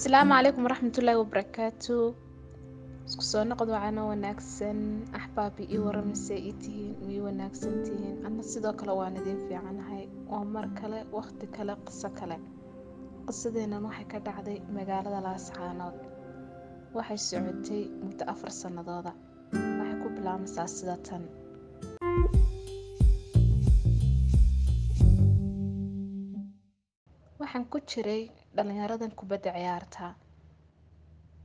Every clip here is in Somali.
asalaamu calaykum waraxmatullaahi wabarakaatu isku soo noqod wacano wanaagsan axbaabi ii waramayse ii tihiin ii wanaagsan tihiin. Ana sidoo kale waan idiin fiicanahay waa mar kale waqti kale qiso kale. Qisadeennan waxay ka dhacday magaalada laascaanood. Waxay socotay muddo afar sannadooda waxay ku bilaabmaysaa sida tan waxaan ku jiray dhallinyaradan kubadda ciyaarta.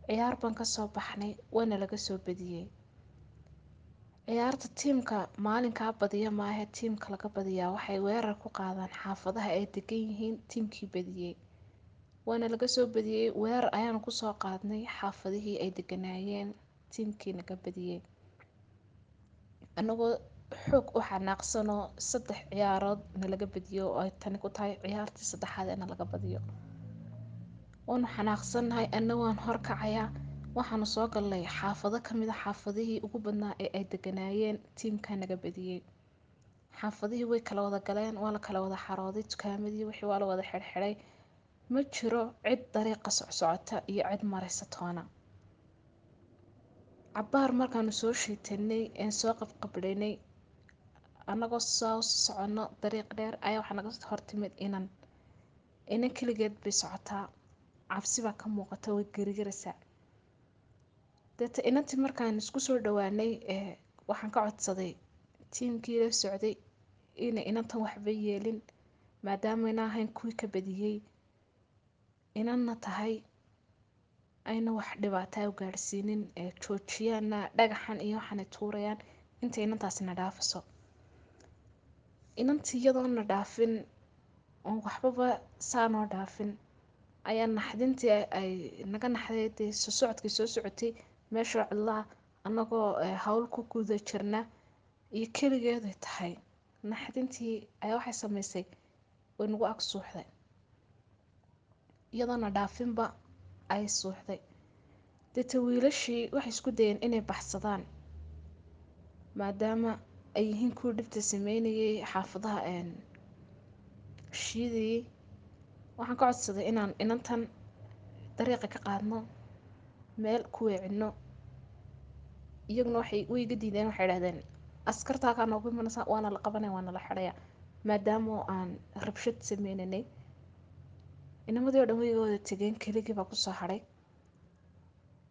Ciyaar baan ka soo baxnay waana laga soo badiyey ciyaarta tiimka maalinkaa badiya maahe tiimka laga badiyaa waxay weerar ku qaadaan xaafadaha ay degan yihiin tiimkii badiyey waana laga soo badiyey weerar ayaanu ku soo qaadnay xaafadihii ay deganaayeen tiimkii naga badiyey anagoo xoog u xanaaqsanoo saddex ciyaarood na laga badiyo oo ay tani ku tahay ciyaartii saddexaad ee na laga badiyo. Waanu xanaaqsannahay ana waan horkacayaa waxaanu soo galnay xaafado ka mid a xaafadihii ugu badnaa ee ay deganaayeen tiimkaa naga badiyey xaafadihii way kala wada galeen waa la kala wada xarooday dukaamadii wixii waa la wada xirxiday ma jiro cid dariiqa socsocota iyo cid maraysa toona. Cabaar markaanu soo shiitanay een soo qabqabdhanay annagoo soo soconno dariiq dheer ayaa waxaa naga hortimid inan inan keligeed bay socotaa. Cabsi baa ka muuqata way garigaraysaa deeta inantii markaan isku soo dhawaanay waxaan ka codsaday tiimkii la socday inay inantan waxba yeelin maadaamana ahayn kuwii ka badiyey inanna tahay ayna wax dhibaataa u gaadhsiinin joojiyaana dhagaxan iyo waxaanay tuurayaan. Inta inantaasina dhaafaso inantii iyadoona dhaafin oon waxbaba saanoo dhaafin ayaa naxdintii ay naga naxday dee soo socotay meeshoo cidlaa annagoo hawl ku guda jirna iyo keligeeday tahay naxdintii ayaa waxay samaysay way nagu ag suuxday iyadoona dhaafinba ay suuxday deeta wiilashii waxay isku dayeen inay baxsadaan maadaama ay yihiin kuwii dhibta sameynayay xaafadaha shiidayay waxaan ka codsaday inaan inantan dariiqa ka qaadno meel ku weecinno iyaguna waxay way diideen waxay dhahdeen askartaakaa noogu imanaysa waana la qabanaya waana la xidhaya maadaama aan rabshad sameynanay inamadii oo dhan way iga wada tegeen keligii baa ku soo hadhay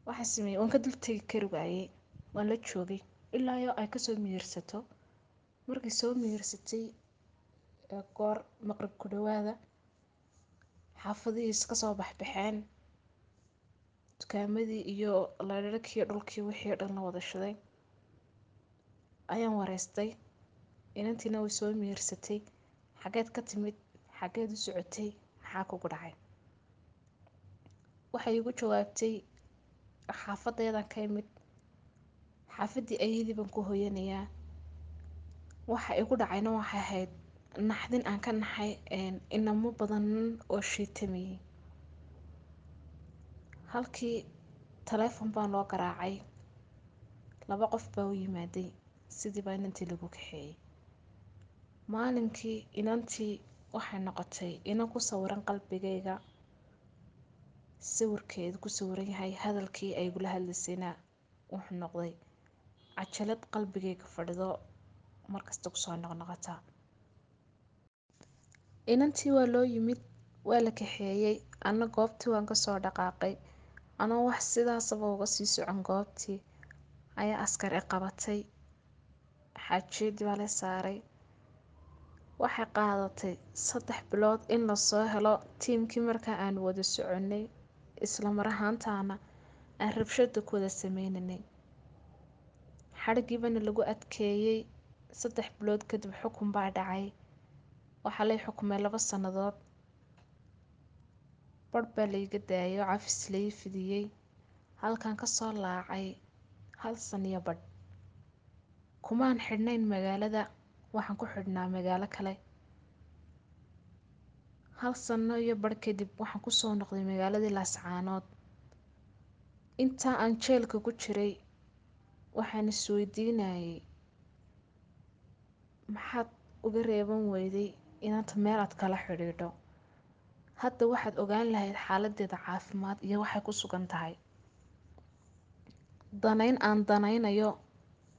waxaa sameeyey waan ka dul tegi kari waayey waan la joogay ilaa iyo ay ka soo miyirsato markay soo miyirsatay goor maqrib ku dhawaada xaafadihiis ka soo baxbaxeen dukaamadii iyo ladharhkii dhulkii wixii dhan la wada shiday ayaan wareystay. Inantiina way soo miyirsatay xageed ka timid xageed u socotay maxaa kugu dhacay? Waxay igu jawaabtay xaafadeedan ka imid. Xaafaddii ayadii baan ku hoyanayaa waxa igu dhacayna waxay ahayd naxdin aan ka naxay inamo badan oo shiitamayay halkii taleefon baa loo garaacay laba qof baa u yimaaday sidii baa inantii lagu kaxeeyey. Maalinkii inantii waxay noqotay inan ku sawiran qalbigayga sawirkeedu ku sawiran yahay hadalkii ay igula hadlaysayna wuxuu noqday cajalad qalbigayga fadhido markasta ku soo noqnoqota inantii waa loo yimid waa la kaxeeyey anna goobtii waan ka soo dhaqaaqay. Anoo wax sidaasaba uga sii socon goobtii ayaa askar i qabatay. Xaajiyadii baa la saaray. Waxay qaadatay saddex bilood in la soo helo tiimkii markaa aan wada soconay. Isla mar ahaantaana aan rabshada ku wada sameynanay xadhigiibana lagu adkeeyey saddex bilood kadib xukun baa dhacay. Waxaa lay xukumay laba sannadood. Barh baa layga daayay oo cafis lai fidiyey halkan ka soo laacay hal saniyo badh kumaan xidhnayn magaalada. Waxaan ku xidhnaa magaalo kale. Hal sano iyo barh kadib waxaan ku soo noqday magaaladii laascaanood intaa aan jeelka ku jiray waxaan isweydiinayay maxaad uga reeban weyday inaanta meel aad kala xidhiidho? Hadda waxaad ogaan lahayd xaaladeeda caafimaad iyo waxay ku sugan tahay. Danayn aan danaynayo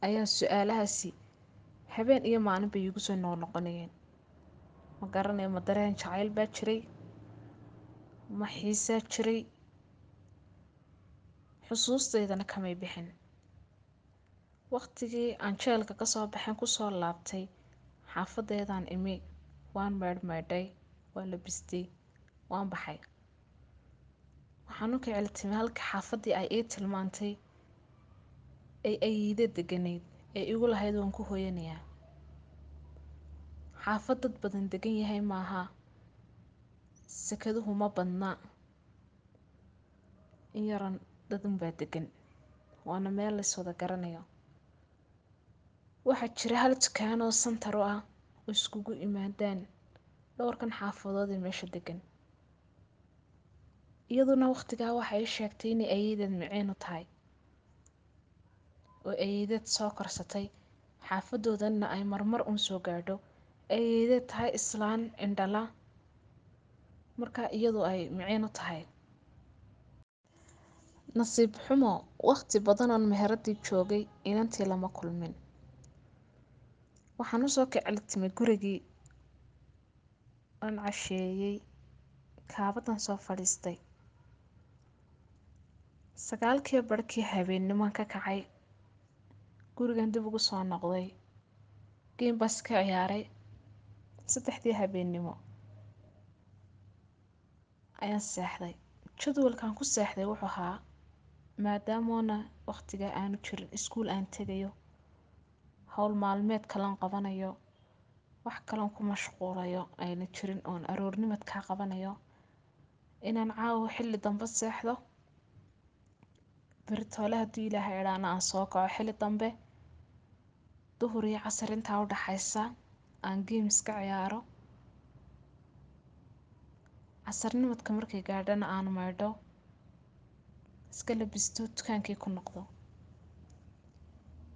ayaa su'aalahaasi habeen iyo maalin bay iigu soo noqnoqonayeen ma garanayo ma dareen jacayl baa jiray? Ma xiisaa jiray? Xusuusteydana kamay bixin waqtigii aan jeelka ka soo baxeen ku soo laabtay xaafadeedaan imi waan meydhmeydhay waan labistay waan baxay. Waxaan u kiciltimay halka xaafadii ay ii tilmaantay ay ayiida deganayd ee igu lahayd waan ku hooyanayaa xaafad dad badan degan yahay maaha sakaduhu ma badna in yaran dadunbaa degan waana meel lays wada garanayo waxaa jira hal dukaan oo santar ah oo iskugu imaadaan dhowrkan xaafadood ee meesha degan iyaduna waqtigaa waxay ii sheegtay inay ayeedeed miciin u tahay. Oo ayeedeed soo korsatay. Xaafadoodanna ay marmar uun soo gaadho. Ayeedeed tahay islaan indhala. Markaa iyadu ay miciin u tahay. Nasiib xumo waqti badanoon meheradii joogay inantii lama kulmin waxaan u soo kiciltimay gurigii aan casheeyey kaabadan soo fadhiistay. Sagaalkii barhkii habeennimoan ka kacay gurigan dib ugu soo noqday geembaas ka ciyaaray saddexdii habeennimo ayaan seexday. Jadwalkan ku seexday wuxuu ahaa maadaamoona waqtiga aanu jirin iskuul aan tegayo howl maalmeed kalan qabanayo wax kalan ku mashquulayo ayna jirin oon aroornimad kaa qabanayo. Inaan caawa xilli dambe seexdo beritoole hadduu ilaahay idhaana aan soo kaco xilli dambe duhur iyo casar intaa u dhaxaysa aan games ka ciyaaro. Casarnimadka markay gaadhana aan maydho iska labisto dukaankii ku noqdo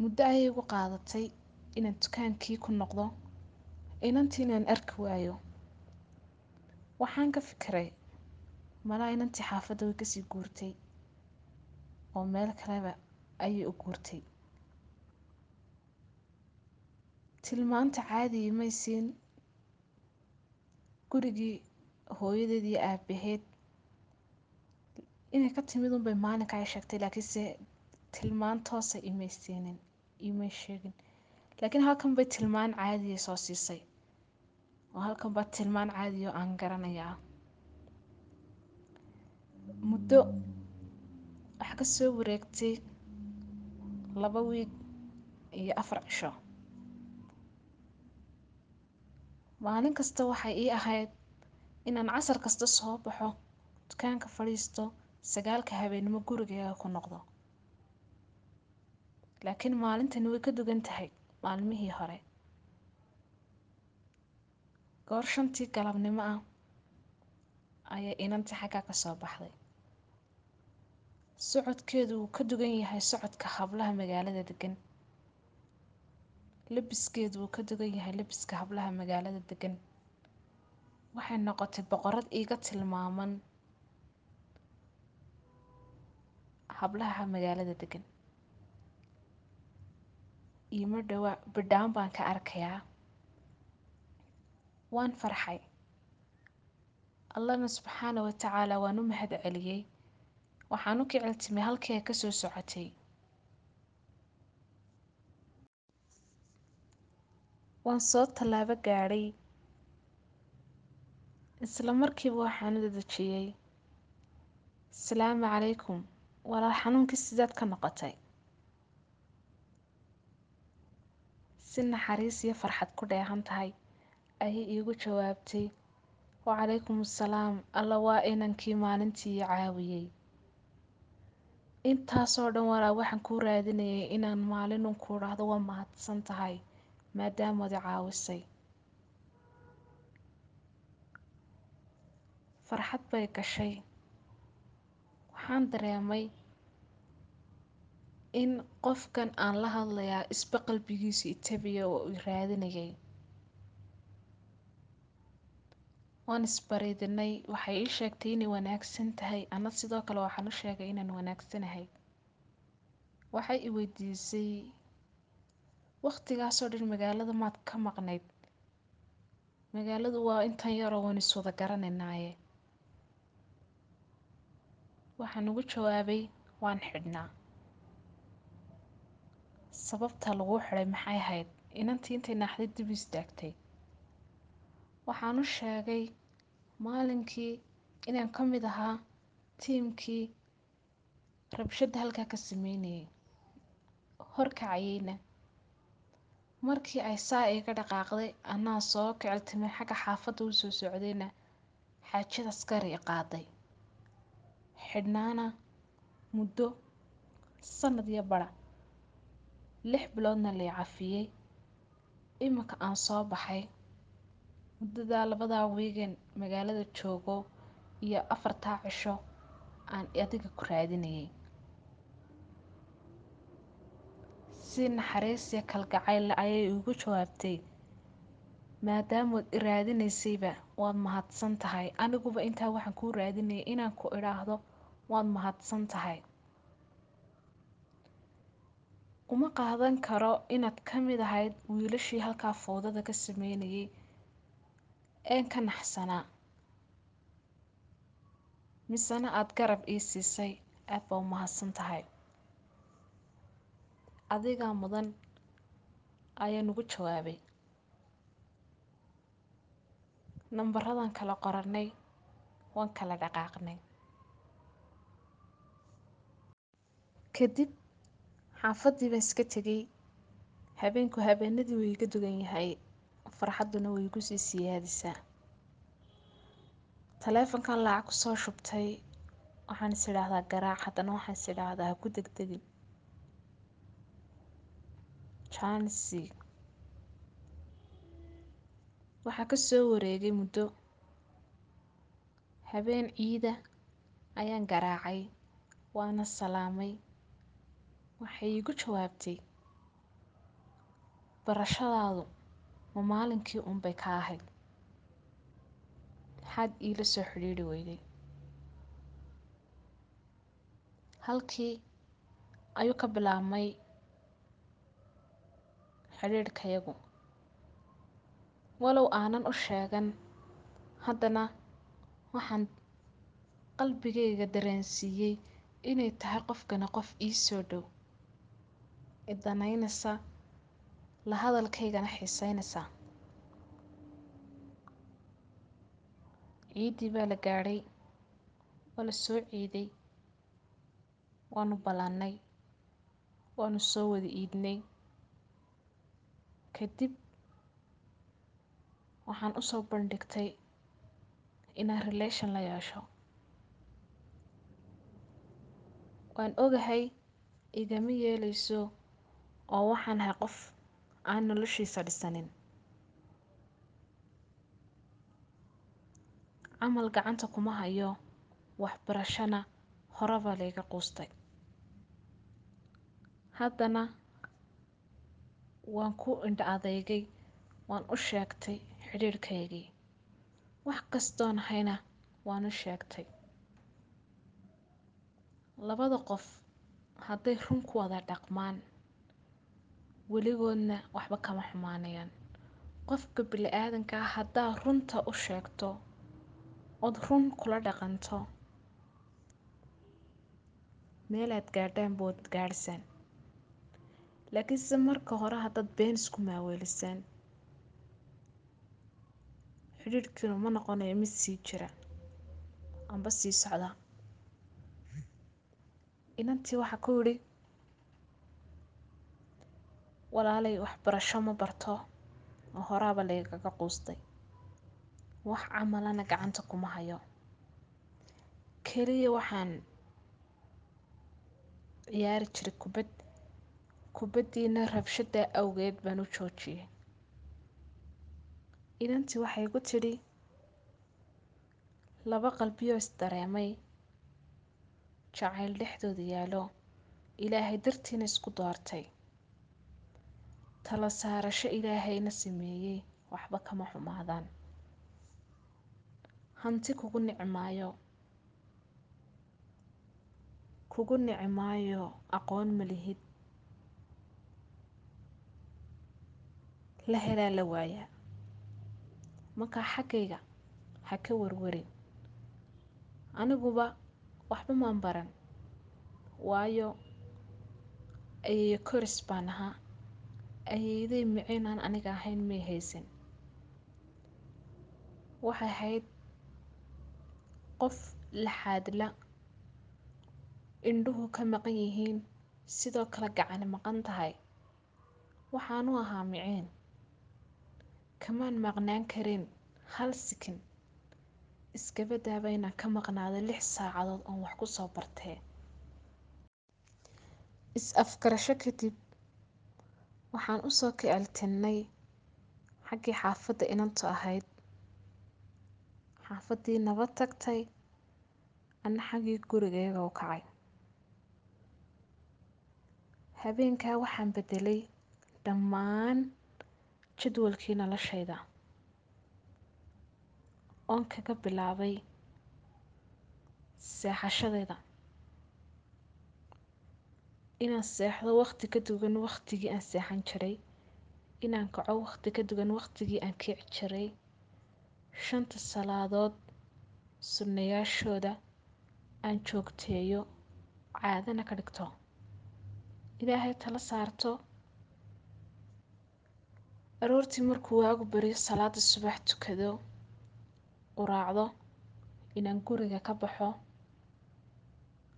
muddo ayay igu qaadatay inaan dukaankii ku noqdo inantii inaan arki waayo. Waxaan ka fikiray malaa inantii xaafadda way ka sii guurtay oo meel kaleba ayay u guurtay. Tilmaanta caadiyi may siin gurigii hooyadeed iyo aabaheed. Inay ka timid unbay maalinka ay sheegtay laakiinse tilmaan imay siinin imay sheegin. Laakiin halkan bay tilmaan caadiya soo siisay. Oo halkan baa tilmaan caadiya oo aan garanayaa muddo waxaa ka soo wareegtay laba wiig iyo afar cisho. Maalin kasta waxay ii ahayd inaan casar kasta soo baxo dukaanka fadhiisto sagaalka habeennimo gurigayga ku noqdo laakiin maalintani way ka dugan tahay maalmihii hore. Goor shantii galabnimo ah ayay inantii xaggaa ka soo baxday. Socodkeedu wuu ka dugan yahay socodka hablaha magaalada degan labiskeedu wuu ka dugan yahay labiska hablaha magaalada degan waxay noqotay boqorad iiga tilmaaman hablaha magaalada degan iima dhowaa bidhaan baan ka arkayaa. Waan farxay. Allahna subxaana wa tacaala waan u mahad celiyey waxaan u kiciltimay halkii ay ka soo socotay. Waan soo tallaabo gaadhay. Isla markiiba waxaan u dadejiyey asalaamu calaykum. Walaal xanuunkii sidaad ka noqotay si naxariis iyo farxad ku dheehan tahay ayay iigu jawaabtay wacalaykum assalaam alla waa inankii maalintii i caawiyey. Intaasoo dhan waxaan kuu raadinayay inaan maalinun ku dhahdo waa mahadsan tahay maadaamood i caawisay. Farxad bay gashay. Waxaan dareemay in qofkan aan la hadlayaa isba qalbigiisu itabiya oo i raadinayay. Waan isbaridinay waxay ii sheegtay inay wanaagsan tahay ana sidoo kale waxaan u sheegay inaan wanaagsanahay waxay i weydiisay waqtigaasoo dhan magaalada maad ka maqnayd. Magaaladu waa intan yaroo waan iswada garanaynaaye. Waxaan ugu jawaabay waan xidhnaa sababta laguu xidhay maxay ahayd? Inantii intay naaxday dib istaagtay. Waxaan u sheegay maalinkii inaan ka mid ahaa tiimkii rabshadda halkaa ka sameynayay. Horkacayeyna markii ay saa iga dhaqaaqday anaa soo kiciltimay xagga xaafadda u soo socdayna xaajada askari qaaday. Xidhnaana muddo sanad iyo badha lix biloodna lay cafiyey iminka aan soo baxay. Muddadaa labadaa wiigan magaalada joogo iyo afartaa cisho aan adiga ku raadinayay. Si naxariisiya kalgacayl ayay iigu jawaabtay. Maadaamood i raadinaysayba waad mahadsan tahay. Aniguba intaa waxaan kuu raadinayay inaan ku idhaahdo waad mahadsan tahay uma qaadan karo inaad ka mid ahayd wiilashii halkaa fowdada ka sameynayay een ka naxsanaa misena aada garab ii siisay aad baa u mahadsan tahay. Adigaa mudan ayaan ugu jawaabay. Nambaradan kala qorannay waan kala dhaqaaqnay. Kadib xaafaddii baan iska tegay habeenku habeenadii way iga dugan yahay. Farxadduna way igu sii siyaadisaa. Taleefankan lacag ku soo shubtay waxaan is idhaahdaa garaac. Haddana waxaan is idhaahdaa ha ku degdegin jansi waxaa ka soo wareegay muddo. Habeen ciida ayaan garaacay waana salaamay waxay iigu jawaabtay barashadaadu ma maalinkii unbay ka ahayd. Maxaad iila soo xidhiidhi weyday halkii ayuu ka bilaabmay xidhiidhkayagu walow aanan u sheegan haddana waxaan qalbigayga dareensiiyey inay tahay qofkani qof ii soo dhow idanaynaysa la hadalkaygana xiiseynaysa ciiddii baa la gaadhay waa la soo ciiday waanu ballannay waanu soo wada iidnay kadib waxaan u soo bandhigtay inaan relation la yeesho. Waan ogahay igama yeelayso oo waxaan ahay qof aan noloshiisa dhisanin. Camal gacanta kuma hayo waxbarashana horeba layga quustay. Haddana waan ku indha adeygay waan u sheegtay xidhiidhkaygii wax kastoon ahayna waan u sheegtay. Labada qof hadday run ku wada dhaqmaan weligoodna waxba kama xumaanayaan qofka bili-aadanka ah haddaad runta u sheegto ood run kula dhaqanto. Meelaad gaadhaan bood gaadhsaan laakiinse marka hore haddaad been isku maaweelisaan xidhiidhkiinu ma noqonayo mid sii jira amba sii socda. Inantii waxaa ku yidhi walaalay waxbarasho ma barto? Oo horaaba laygaga quustay. Wax camalana gacanta kuma hayo. Keliya waxaan ciyaari jiray kubad. Kubaddiina rabshada awgeed baan u joojiyey inantii waxay ku tidhi laba qalbiyoo isdareemay jacayl dhexdooda yaallo. Ilaahay dartiina isku doortay tala saarasho ilaahayna sameeyey waxba kama xumaadaan. Hanti kugu nici maayo kugu nici maayo aqoon ma lihid la helaa la waayaa. Markaa xaggayga ha ka warwarin. Aniguba waxba maan baran. Waayo ayeeyo koris baan ahaa ayeeyaday miciin aan aniga ahayn may haysan. Waxay ahayd qof laxaadla indhuhu ka maqan yihiin sidoo kale gacani maqan tahay. Waxaanu ahaa miciin kamaan maqnaan karin hal sikin. Iskaba daaba inaan ka maqnaado lix saacadood oon wax ku soo bartee. Is afgarasho kadib waxaan u soo kiciltinnay xaggii xaafadda inantu ahayd. Xaafaddii nabad tagtay anna xaggii gurigayga u kacay. Habeenkaa waxaan beddelay dhammaan jadwalkii noloshayda oon kaga bilaabay seexashadayda inaan seexdo waqti ka duwan waqtigii aan seexan jiray inaan kaco waqti ka duwan waqtigii aan kici jiray shanta salaadood sunnayaashooda aan joogteeyo caadana ka dhigto. Ilaahay tala saarto. Aroortii markuu waagu bariyo salaada subax tukado quraacdo inaan guriga ka baxo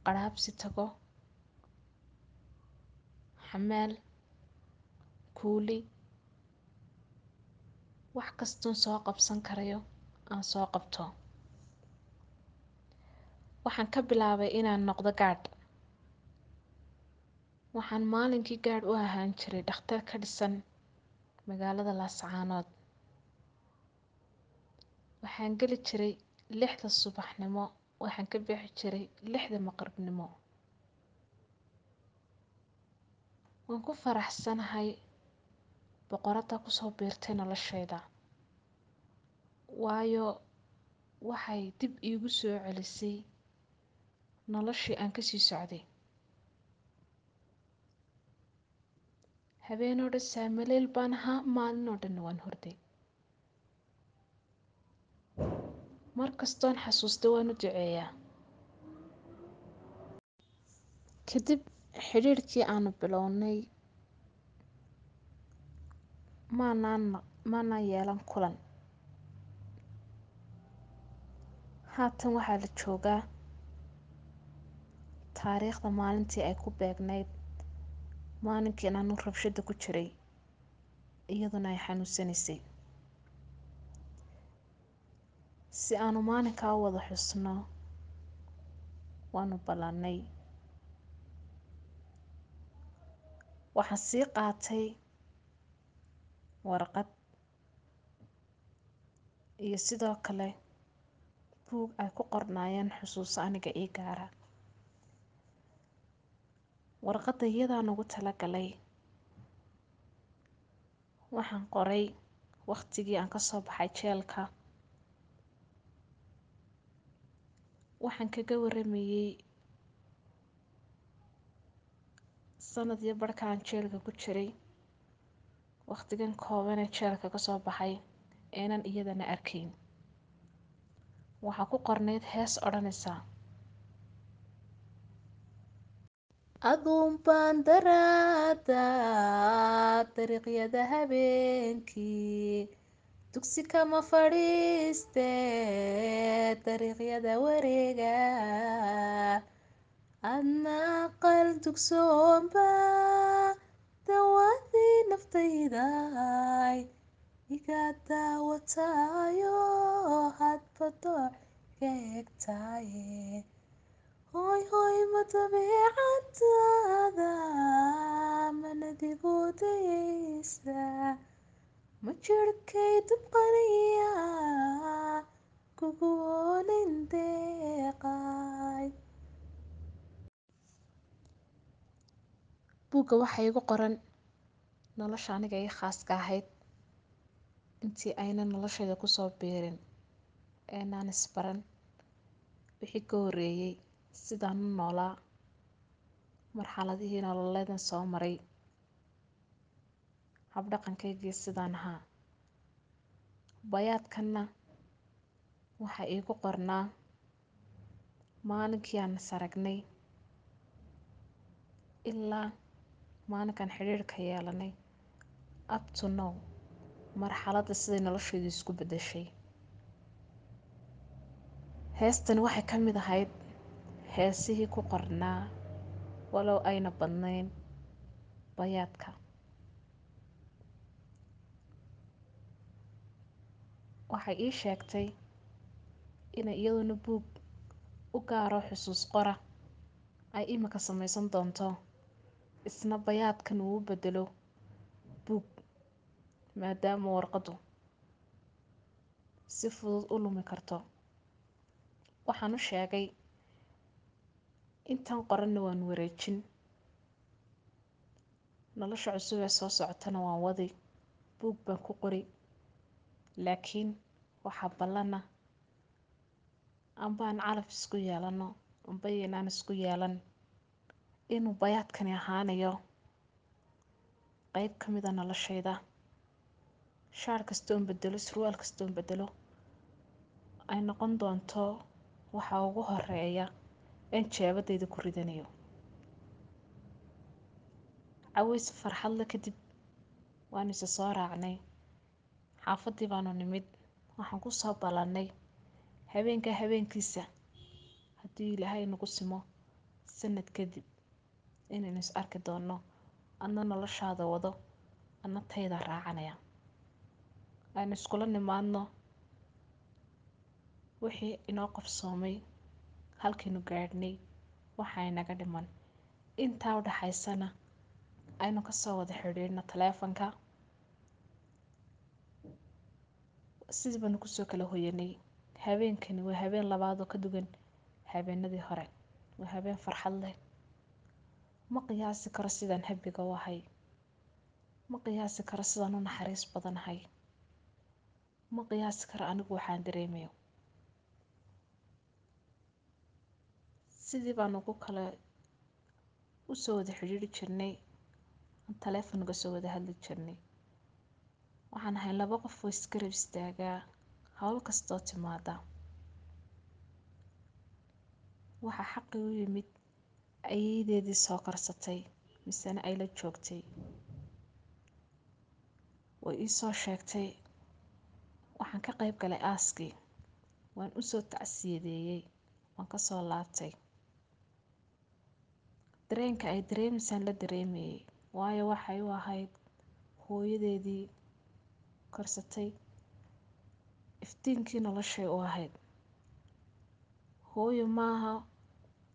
qaraabsi tago xamaal kuuli wax kastoon soo qabsan karayo aan soo qabto. Waxaan ka bilaabay inaan noqdo gaadh. Waxaan maalinkii gaadh u ahaan jiray dhakhtar ka dhisan magaalada laascaanood waxaan geli jiray lixda subaxnimo waxaan ka bixi jiray lixda maqribnimo waan ku faraxsanahay boqoradda ku soo biirtay noloshayda. Waayo waxay dib iigu soo celisay noloshii aan ka sii socday. Habeenoo dhan saamaleyl baan ahaa maalinoo dhanna waan horday mar kastoon xasuusta waan u duceeyaa. Kadib xidhiidhkii aanu bilownay maanaan maanaan yeelan kulan. Haatan waxaa la joogaa taariikhda maalintii ay ku beegnayd maalinkii inaanu rabshada ku jiray iyaduna ay xanuunsanaysay si aanu maalinkaa u wada xusno waanu ballannay waxaan sii qaatay warqad iyo sidoo kale buug ay ku qornaayeen xusuuso aniga ii gaara. Warqadda iyadaan ugu talagalay waxaan qoray waqtigii aan ka soo baxay jeelka. Waxaan kaga waramayey sanad iyo barhkaan jeelka ku jiray. Waqtigan koobanee jeelka ka soo baxay eenan iyadana arkayn waxaa ku qornayd hees odhanaysa. Aduun baan daraada dariiqyada habeenkii. Dugsi kama fadhiiste dariiqyada wareega adna aqal dugsoomba dawadii naftayday iga daawataayo hadba dooc iga egtaaye hoy hoy ma dabeecadaada manadigu dayeysa ma jirhkay dubqaniya kugu oonin deeqay buugga waxaa igu qoran nolosha aniga ii khaaska ahayd intii ayna noloshayda ku soo biirin eenaan isbaran wixii ka horreeyay sidaan u noolaa marxaladihii nololeedan soo maray habdhaqankaygii sidaan ahaa. Bayaadkanna waxaa iigu qornaa maalinkii aan is aragnay ilaa maalinkaan xidhiidhka yeelanay. Up to now marxaladda siday noloshaydu isku beddeshay. Heestani waxay ka mid ahayd heesihii ku qornaa walow ayna badnayn bayaadka. Waxay ii sheegtay inay iyaduna buug u gaaro xusuus qora ay imika samaysan doonto isna bayaadkan uu u beddelo buug maadaama warqaddu si fudud u lumi karto waxaan u sheegay intan qoranna waan wareejin nolosha cusub ee soo socotana waan wadi buug baan ku qori laakiin waxaa ballana amba aan calaf isku yeelano amba yaynaan isku yeelan inuu bayaadkani ahaanayo qeyb ka mida noloshayda shaar kastoon beddelo surwaal kastoon beddelo ay noqon doonto waxa ugu horreeya een jeebadayda ku ridanayo caways farxadle kadib waanu isa soo raacnay xaafaddii baanu nimid waxaan ku soo ballannay habeenkaa habeenkiisa haddii ilaahay nagu simo sanad kadib inaynu is arki doonno adna noloshaada wado adna tayda raacanaya. Aynu iskula nimaadno wixii inoo qabsoomay halkaynu gaadhnay waxaa inaga dhiman. Intaa u dhaxaysana aynu ka soo wada xidhiidhno taleefanka. Sidii baanu ku soo kala hoyanay habeenkani waa habeen labaad oo ka duwan habeenadii hore. Waa habeen farxad leh ma qiyaasi karo sidaan habiga u ahay? Ma qiyaasi karo sidaan u naxariis badanahay ma qiyaasi karo anigu waxaan dareemayo? Sidii baan ugu kale u soo wada xidhiidhi jirnay aan taleefonuga soo wada hadli jirnay. Waxaan ahay laba qof oo isgarab istaagaa howl kastoo timaada waxaa xaqi u yimid ayeydeedii soo karsatay misena ay la joogtay. Way ii soo sheegtay. Waxaan ka qayb galay aaskii waan u soo tacsiyadeeyey waan ka soo laabtay. Dareenka ay dareemaysaan la dareemayay waayo waxay u ahayd hooyadeedii korsatay. Iftiinkii noloshay u ahayd. Hooyo maaha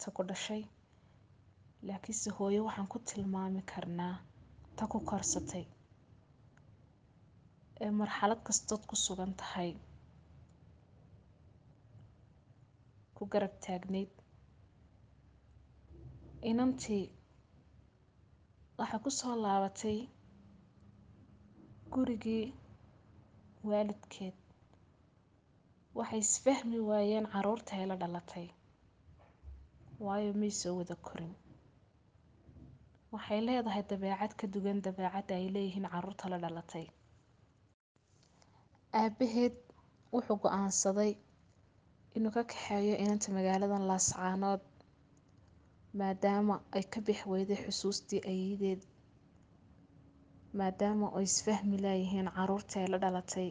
ta ku dhashay laakiinse hooyo waxaan ku tilmaami karnaa ta ku korsatay ee marxalad kastood ku sugan tahay. Ku garab taagnayd inantii waxaa ku soo laabatay gurigii waalidkeed. Waxay isfahmi waayeen carruurta ay la dhalatay. Waayo soo wada korin waxay leedahay dabeecad ka duwan dabeecadda ay leeyihiin carruurta la dhalatay. Aabbaheed wuxuu go'aansaday inuu ka kaxeeyo inanta magaaladan laascaanood maadaama ay ka bix weyday xusuustii ayeedeed maadaama ay isfahmi laayihiin carruurtii ay la dhalatay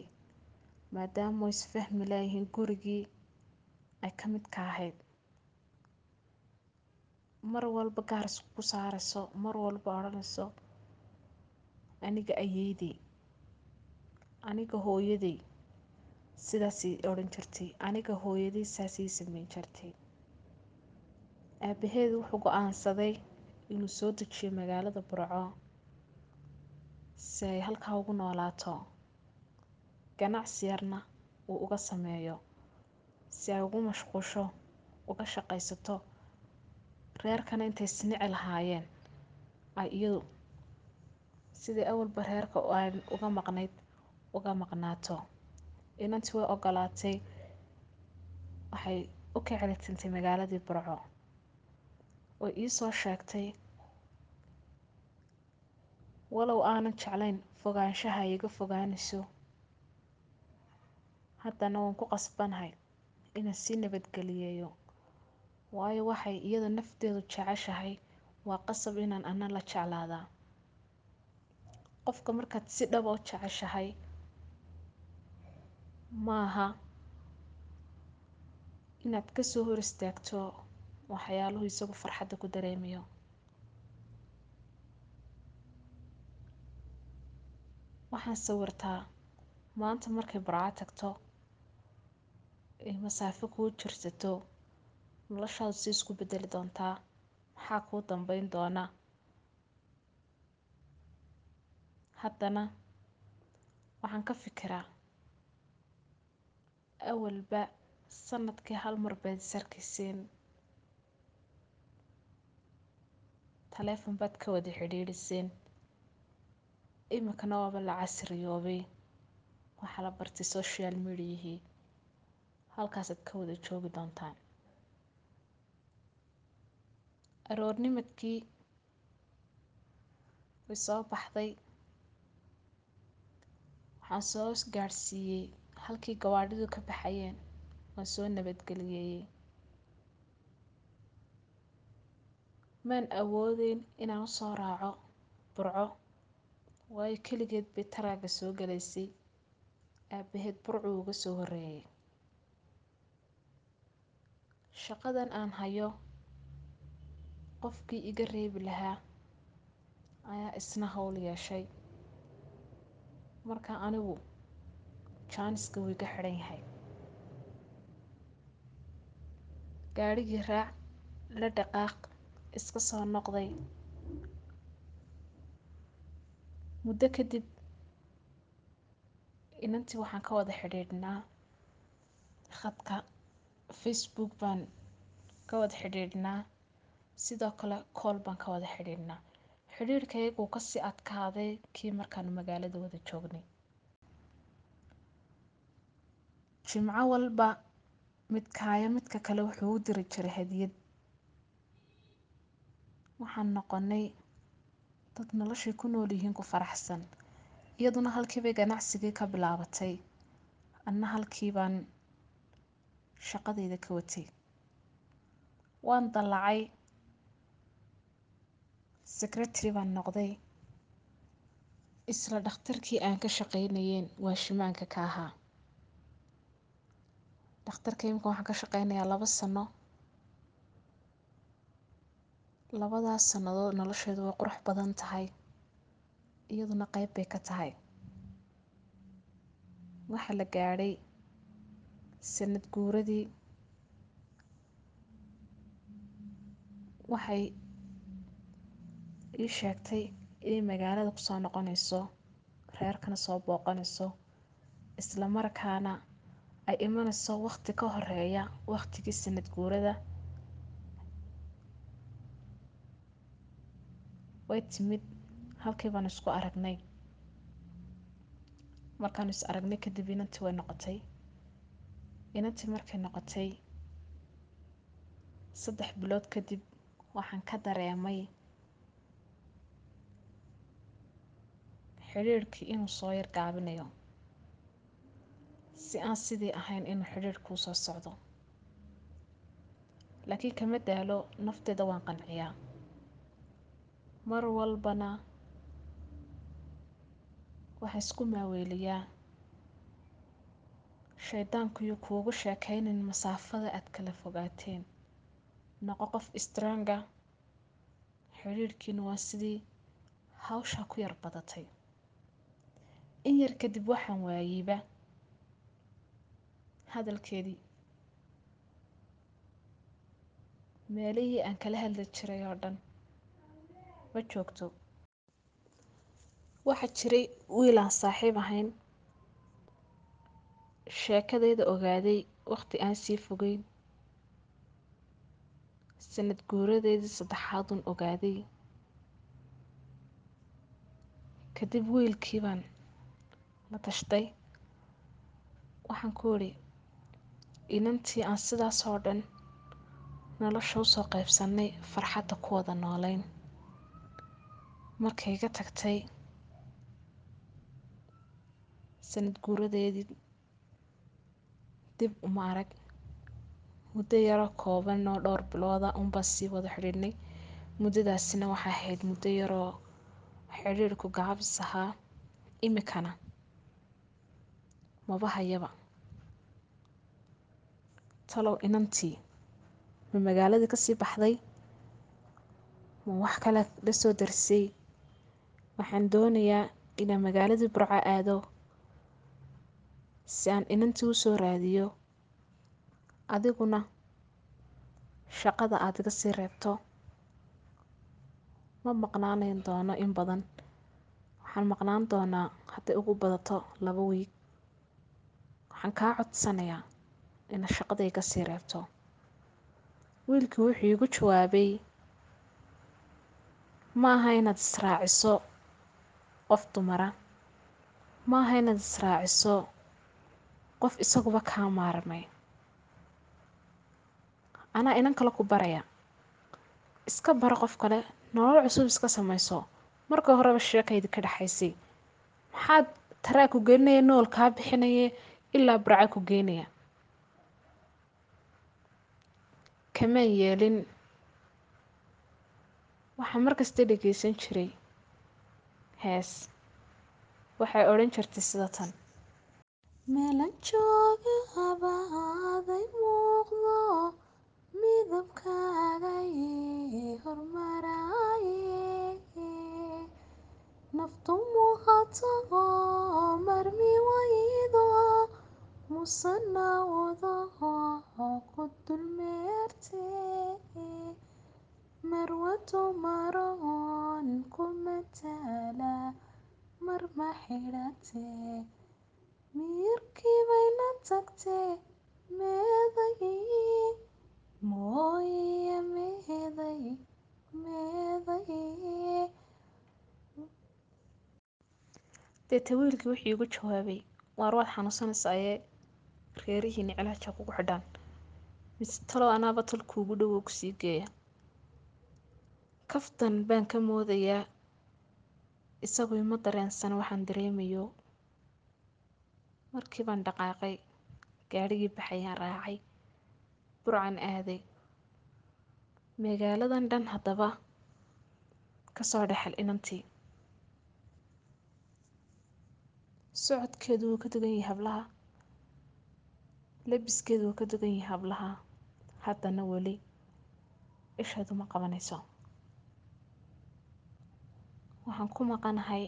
maadaama ay isfahmi laayihiin gurigii ay ka mid ka ahayd mar walba gaar isku saarayso mar walba odhanayso aniga ayeydey aniga hooyaday sidaasay odhan jirtay aniga hooyaday saasay sameyn jirtay aabaheed wuxuu go'aansaday inuu soo dejiyo magaalada burco si ay halkaa ugu noolaato. Ganacsi yarna uu uga sameeyo si ay ugu mashquusho uga shaqaysato reerkana intay isnici lahaayeen. Ay iyadu sidii awalba reerka aan uga maqnayd uga maqnaato. Inantii way ogolaatay waxay u kicili tintay magaaladii burco. Oo iisoo sheegtay walow aanan jeclayn fogaanshaha ay iga fogaanayso haddana waan ku qasbanahay inaan sii nabadgeliyeeyo waayo waxay iyada nafteedu jeceshahay. Waa qasab inaan ana la jeclaadaa qofka markaad si dhaba u jeceshahay maaha inaad ka soo hor istaagto waxyaaluhu isagu farxadda ku dareemayo waxaan sawirtaa maanta markay burco tagto ay masaafo kuu jirsato noloshaadu si isku bedeli doontaa maxaa kuu dambeyn doona haddana waxaan ka fikiraa awalba sannadkii hal mar baad is arkayseen taleefon baad ka wada xidhiidhiseen iminkana waaba la casriyoobay waxaa la bartay social mediahii halkaasaad ka wada joogi doontaan aroornimadkii way soo baxday. Waxaan soo gaadhsiiyey halkii gawaadhidu ka baxayeen waan soo nabadgeliyeeyey maan awoodeyn inaan u soo raaco burco waayo keligeed bay taraaga soo galaysay. Aabaheed burcuu uga soo horreeyay. Shaqadan aan hayo qofkii iga reebi lahaa ayaa isna howl yeeshay. Marka anigu jaaniska wuu iga xidhan yahay. Gaadhigii raac la dhaqaaq iska soo noqday. Muddo kadib inantii waxaan ka wada xidhiidhnaa khadka facebook baan ka wada xidhiidhnaa sidoo kale kool baan ka wada xidhiidhnaa. Xidhiidhkayguu ka sii adkaaday kii markaanu magaalada wada joognay. Jimco walba midkaayo midka kale wuxuu u diri jiray hadiyad. Waxaan noqonay dad noloshay ku nool yihiin ku faraxsan iyaduna halkiibay ganacsigii ka bilaabatay. Anna halkii baan shaqadayda ka watay. Waan dallacay secretary baan noqday. Isla dhakhtarkii aan ka shaqaynayeen waa shimaanka ka ahaa. Dhakhtarka imika waxaan ka shaqaynayaa labo sano. Labadaas sannadood nolosheedu way qurux badan tahay iyaduna qeyb bay ka tahay. Waxaa la gaadhay sanad guuradii. Waxay ii sheegtay inay magaalada ku soo noqonayso reerkana soo booqanayso isla markaana ay imanayso waqti ka horreeya waqtigii sanad guurada. Way timid halkii baan isku aragnay. Markaanu is aragnay kadib inantii way noqotay. Inantii markay noqotay saddex bilood kadib waxaan ka dareemay xidhiidhkii inuu soo yar gaabinayo. Si aan sidii ahayn inuu xidhiidhkuu soo socdo. Laakiin kama daalo nafteeda waan qanciyaa. Mar walbana waxaa isku maaweeliyaa. Shaydaankuyo kuugu sheekaynin masaafada aad kala fogaateen. Noqo qof istronga xidhiidhkiina waa sidii hawshaa ku yar badatay in yar kadib waxaan waayeyba hadalkeedii meelihii aan kala hadli jiray oo dhan. Ma joogto? Waxaa jiray wiil aan saaxiib ahayn. Sheekadeyda ogaaday waqti aan sii fogeyn. Sanad guuradeedii saddexaadun ogaaday. Kadib wiilkii baan la tashtay waxaan ku idhi inantii aan sidaas oo dhan nolosha u soo qaybsannay farxadda ku wada noolayn. Markay iga tagtay? Sanad guuradeedii dib uma arag. Muddo yaroo kooban oo dhowr bilooda unbaa sii wada xidhiidhnay. Muddadaasina waxay ahayd muddo yaroo xidhiidhku gaabis ahaa imikana maba hayaba. Talow inantii ma magaaladii ka sii baxday? Ma wax kale la soo darsay? Waxaan doonayaa inaan magaaladii burco aado. Si aan inantii u soo raadiyo adiguna shaqada aad iga sii reebto. Ma maqnaanayn doono in badan. Waxaan maqnaan doonaa hadday ugu badato laba wiig waxaan kaa codsanayaa inaad shaqada iga sii reebto. Wiilkii wuxuu iigu jawaabay ma aha inaad israaciso qof dumara. Ma aha inaad israaciso qof isaguba kaa maarmay anaa inan kale ku baraya. Iska bara qof kale nolol cusub iska samayso. Marka horeba sheekaydi ka dhexaysay maxaad taraa ku gelinaya nool kaa bixinaya ilaa burca ku geynaya kamaan yeelin. Waxaa markasta dhagaysan jiray. Hees. Waxay odhan jirtay sida tan. Meelan jooga habaaday muuqdo midabkaaga ii hormaraaye. Naftu muuqato oo marmi waydo musanawdo oo ku dulmeerte marwadu maroon ku mataala marma xidhate miyirkii bay la tagtee meeday mooye meeday meeday deeta wiilkii wuxuu iigu jawaabay waar waad xanuunsanaysaayee reerihiini cilaaja kugu xidhaan mise talow anaaba talkuugu dhowow ku sii geeya. Kaftan ka isagu ima dareensan waxaan dareemayo. Markii baan dhaqaaqay gaadhigii baxayaan raacay. Burcan aaday. Magaaladan dhan haddaba ka soo dhexel inantii. Socodkeedu wuu ka dugan yahay hablaha labiskeedu wuu ka dugan yahay hablaha. Haddana weli isheedu ma qabanayso. Waxaan ku maqanahay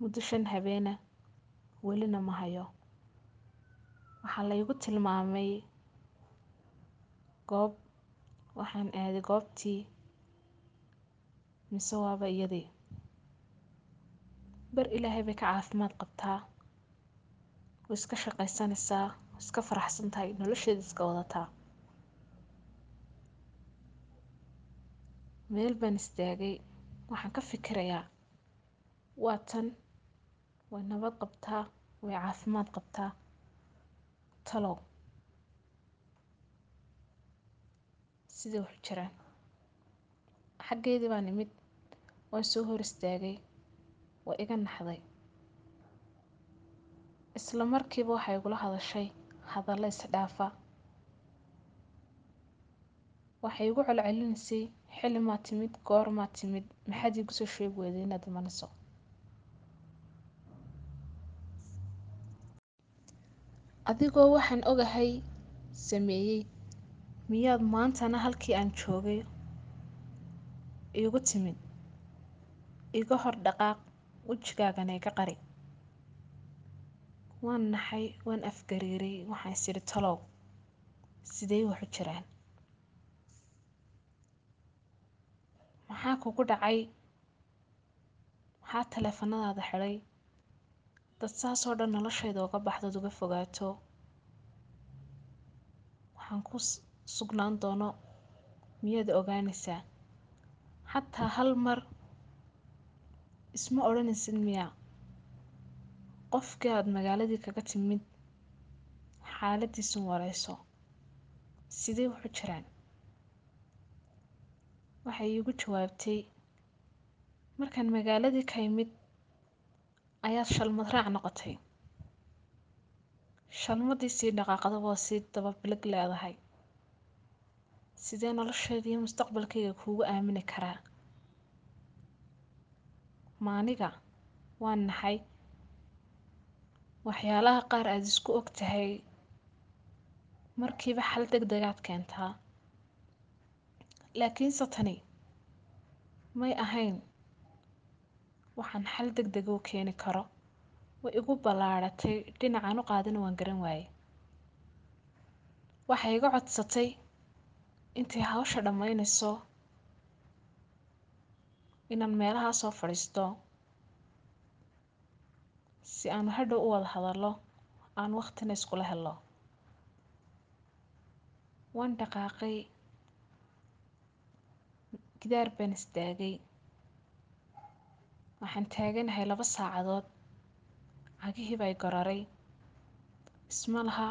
muddo shan habeena welina ma hayo. Waxaa laygu tilmaamay goob waxaan aaday goobtii mise waaba iyadii. Bar ilaahay bay ka caafimaad qabtaa way iska shaqaysanaysaa way iska faraxsan nolosheeda iska wadataa. Meel baan istaagay waxaan ka fikirayaa waa tan way nabad qabtaa way caafimaad qabtaa. Talow sidai waxu jiraan? Xaggeedii baan imid waan soo hor istaagay waa iga naxday isla markiiba waxay igula hadashay hadallo isdhaafa waxay igu celcelinaysay xilli maa timid goor maa timid maxaad iigu soo sheegi weyday inaad imanayso adigoo waxaan ogahay sameeyey. Miyaad maantana halkii aan joogay iigu timid? Iga hor dhaqaaq wejigaagana iga qari waan naxay waan afgariiray waxaan is idhi talow sidee waxu jiraan? Maxaa kugu dhacay? Maxaa taleefanadaada xidhay? Dad saasoo dhan noloshayda uga baxdood uga fogaato. Waxaan ku sugnaan doono miyaad ogaanaysaa? Xataa hal mar isma odhanaysid miyaa qofkii aada magaaladii kaga timid xaaladiisun wareyso sidee wax u jiraan? Waxay iigu jawaabtay markaan magaaladii ka imid ayaad shalmad raac noqotay. Shalmadii sii dhaqaaqdaba oo sii daba bilig leedahay. Sidee nolosheeda mustaqbalkayga kuugu aamini karaa? Ma aniga waan naxay waxyaalaha qaar aad isku og tahay markiiba xal degdegaad keentaa. Laakiinse tani may ahayn waxaan xal degdega u keeni karo. Way igu ballaadhatay dhinacaan u qaadana waan garan waaye waxay iga codsatay intay hawsha dhammaynayso inaan meelahaa soo fadhiisto si aanu hadhow u wada hadallo aan waqtina iskula helno waan dhaqaaqay gidaar baan istaagay waxaan taaganahay laba saacadood. Cagihii bay gararay isma laha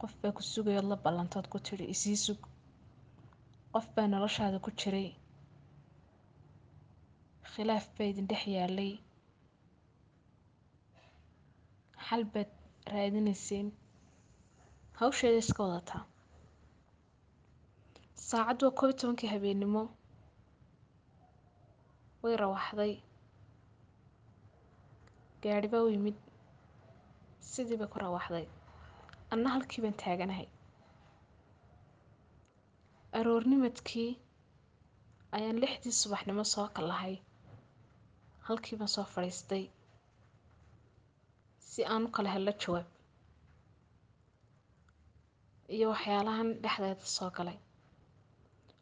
qof baa ku sugayood la ballantood ku tidhi isii sug. Qof baa noloshaada ku jiray. Khilaaf baa idin dhex yaallay xal baad raadinayseen hawsheeda iska wadataa. Saacaddu waa koob iyo tobankii habeennimo. Way rawaxday. Gaadhi baa u yimid. Sidii bay ku rawaxday. Anna halkii baan taaganahay. Aroornimadkii ayaan lixdii subaxnimo soo kallahay halkii baan soo fadhiistay si aan kala hello jawaab. Iyo waxyaalahan dhexdeeda soo galay.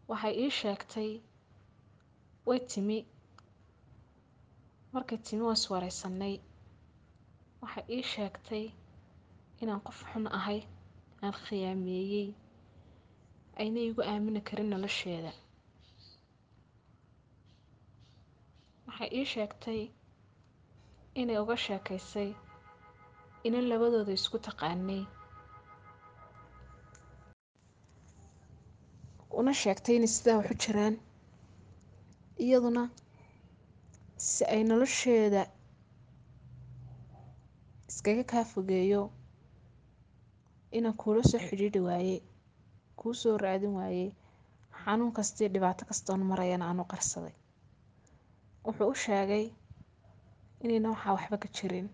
Waxay ii sheegtay way timi. Markay timi waa is waxay ii sheegtay inaan qof xun ahay aan khiyaameeyey ayna igu aamini karin nolosheeda. Waxay ii sheegtay inay uga sheekaysay inan labadooda isku taqaanay una sheegtay inay sidaa waxu jiraan iyaduna si ay nolosheeda iskaga kaa fogeeyo inaan kuula soo xidhiidhi waaye kuu soo raadin waaye xanuun kastii dhibaato kastoon marayana aan u qarsaday wuxuu u sheegay inayna waxaa waxba ka jirin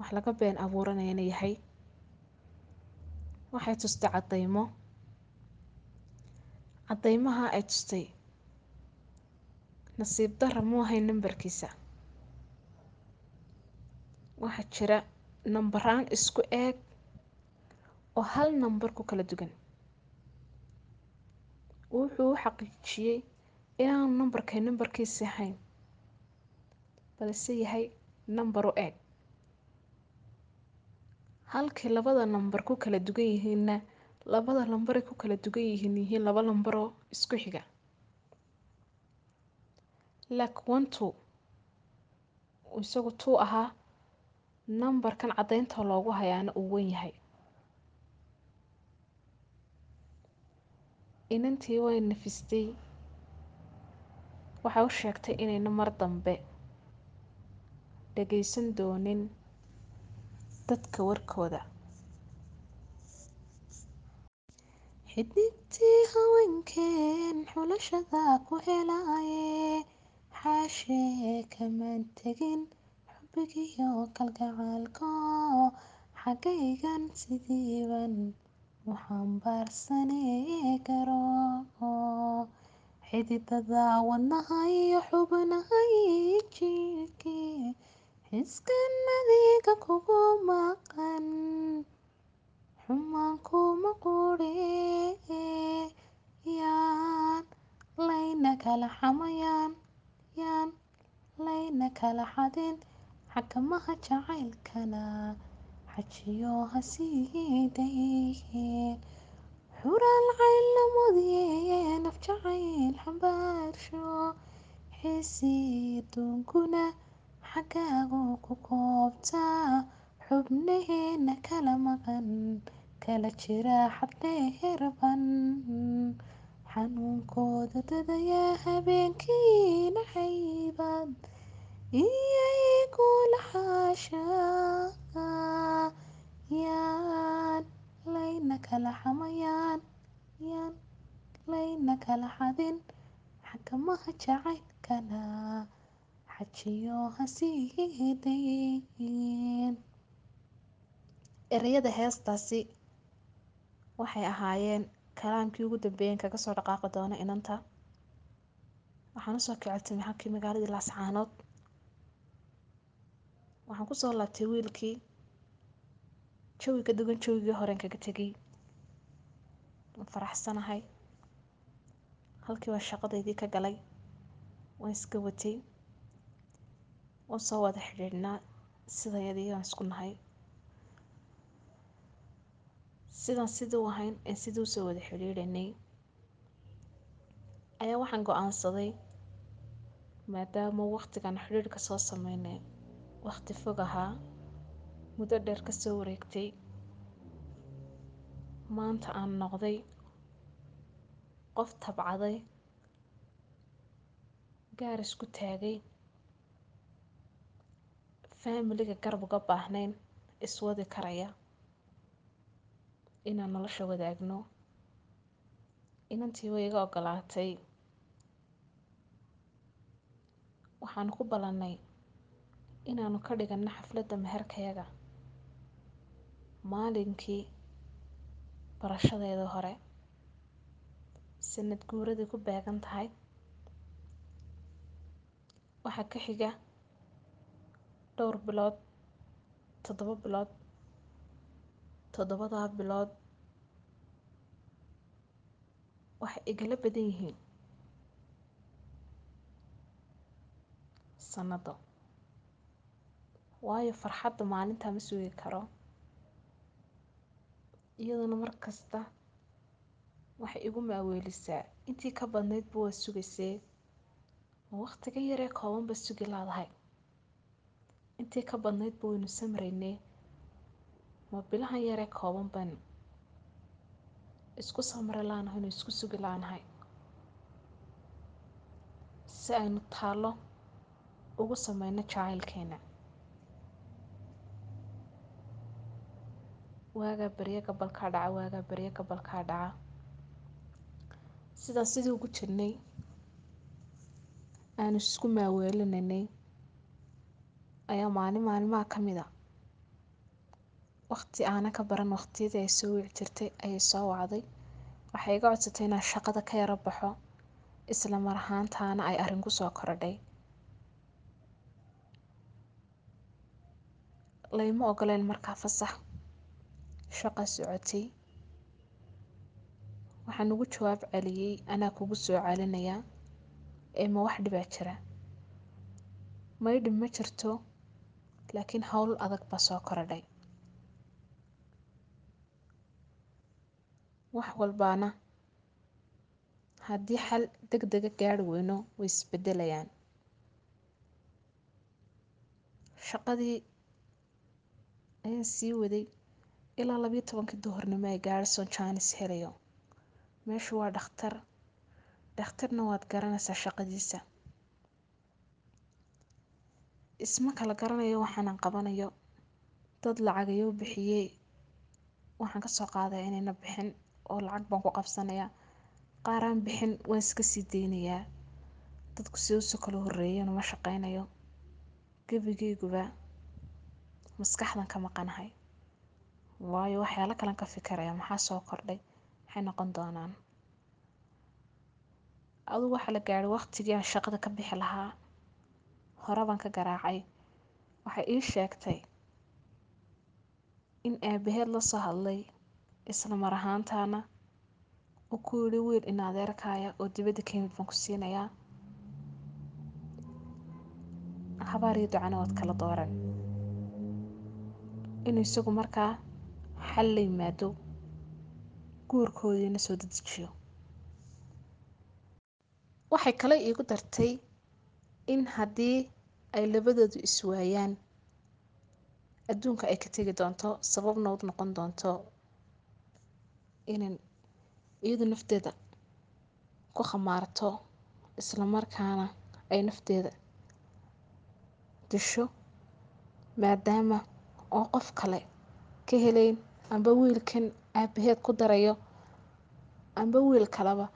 wax laga been abuuranayana yahay. Waxay tustay caddaymo. Caddaymaha ay tustay nasiib darra muu ahayn nambarkiisa. Waxaa jira nambaraan isku eeg oo hal nambar ku kala dugan. Wuxuu u xaqiijiyey inaanu nambarkay nambarkiisi ahayn balse yahay nambar u eeg halkii labada nambar ku kala dugan yihiinna labada lambaray ku kala dugan yihiin yihiin laba lambaroo isku xiga. Lak wantu isagu tuu ahaa nambarkan caddaynta loogu hayaana uu wen yahay. Inantii way nafistay waxay u sheegtay inayna mar dambe dhagaysan doonin dadka warkooda. Xidigtii haweenkeen xulashada ku helaaye xaashee kamaan tegin xubbigiyo kalgacaalko xagaygan sidiiban u xambaarsanee garo. Xididada wadnaha iyo xubnahay jirhkii xiskan adiga kugu maqan xumaan kuma quree yaan layna kala xamayaan yaan layna kala xadin xakamaha jacaylkana xajiyo hasii dayeen xuraal cayl lamudiyee naf jacayl xambaarsho xiisii aduunkuna xagaagu ku koobtaa xubnaheena kala maqan kala jira xadhee raban xanuunkooda dadayaa habeenkii naxaybad iyagu laxaashaa yaan layna kala xamayaan yaan layna kala xadin xakamaha jacaylkana ereyada heestaasi waxay ahaayeen kalaamkii ugu dambeeyeen kaga soo dhaqaaqi doono inanta. Waxaan u soo kiciltimay halkii magaaladii laascaanood waxaan ku soo laabtay wiilkii jawi ka duwan jawigii horeen kaga tegay waan faraxsanahay. Halkii baan shaqadeydii ka galay. Waan iska watay waan soo wada xidhiidhnaa sidayadii aan isku nahay. Sidaan sidii u ahayn ee sidii u soo wada xidhiidhanay ayaa waxaan go'aansaday maadaama waqtigan xidhiidhka soo sameynay waqti fog ahaa muddo dheer ka soo wareegtay. Maanta aan noqday qof tabcaday gaar isku taagay faamiliga garab uga baahnayn iswadi karaya inaan nolosha wadaagno inantii way iga ogolaatay waxaanu ku ballannay inaanu ka dhiganno xafladda meherkayaga maalinkii barashadeeda hore sanad guuradii ku beegan tahay waxaa ka xiga dhowr bilood toddoba bilood toddobadaa bilood waxay igala badan yihiin sanado waayo farxadda maalintaa ma sugi karo iyaduna mar kasta waxay igu maaweelisaa intii ka badnaydba waa sugaysee ma waqtiga yaree koobanba sugi laadahay intii ka badnaydba waynu samraynee ma bilahan yaree kooban baan isku samri laanahay inu isku sugi laanahay si aynu taallo ugu sameyno jacaylkeena waagaa baryo gabalkaa dhaca waagaa baryo gabalkaa dhaca sidaan sidii ugu jirnay aanu isku maaweelinaynay ayaa maalin maalimaha ka mid a waqti aanan ka baran waqtiyadii ay soo wici jirtay ayay soo wacday. Waxay iga codsatay inaan shaqada ka yaro baxo isla mar ahaantaana ay arrin ku soo korodhay. Layma ogoleen markaa fasax shaqa socotay. Waxaan ugu jawaab celiyey anaa kugu soo celinayaa ee ma wax dhibaa jira? Maydhib ma jirto laakiin howl adag baa soo korodhay. Wax walbaana haddii xal deg dega gaari weyno way isbedelayaan shaqadii ayaan sii waday ilaa labiyo tobankii duhurnimo ay gaadhisoon jaanis helayo. Meeshu waa dhakhtar. Dhakhtarna waad garanaysaa shaqadiisa isma kala garanayo waxaanan qabanayo dad lacagayo bixiyey waxaan ka soo qaadaya inayna bixin oo lacag baan ku qabsanayaa. Qaaraan bixin waan iska sii deynayaa dadku si usu kala horreeyeen uma shaqaynayo gebigeyguba maskaxdan ka maqanahay. Waayo waxyaalo kalan ka fikiraya maxaa soo kordhay? Maxay noqon doonaan? Adugu waxaa la gaadhay waqtigii aan shaqada ka bixi lahaa hore baan ka garaacay. Waxay ii sheegtay in aabaheed la soo hadlay isla mar ahaantaana uu ku yidhi wiil in adeerkaaya oo dibadda ka yimid baan ku siinayaa. Habaar iyo ducana waad kala dooran. Inuu isagu markaa xal la yimaado guurkoodiina soo dedejiyo waxay kale iigu dartay in haddii ay labadoodu iswaayaan adduunka ay ka tegi doonto sababna u noqon doonto inan iyadu nafteeda ku khamaarto isla markaana ay nafteeda disho maadaama oo qof kale ka helayn amba wiilkan aabaheed ku darayo amba wiil kaleba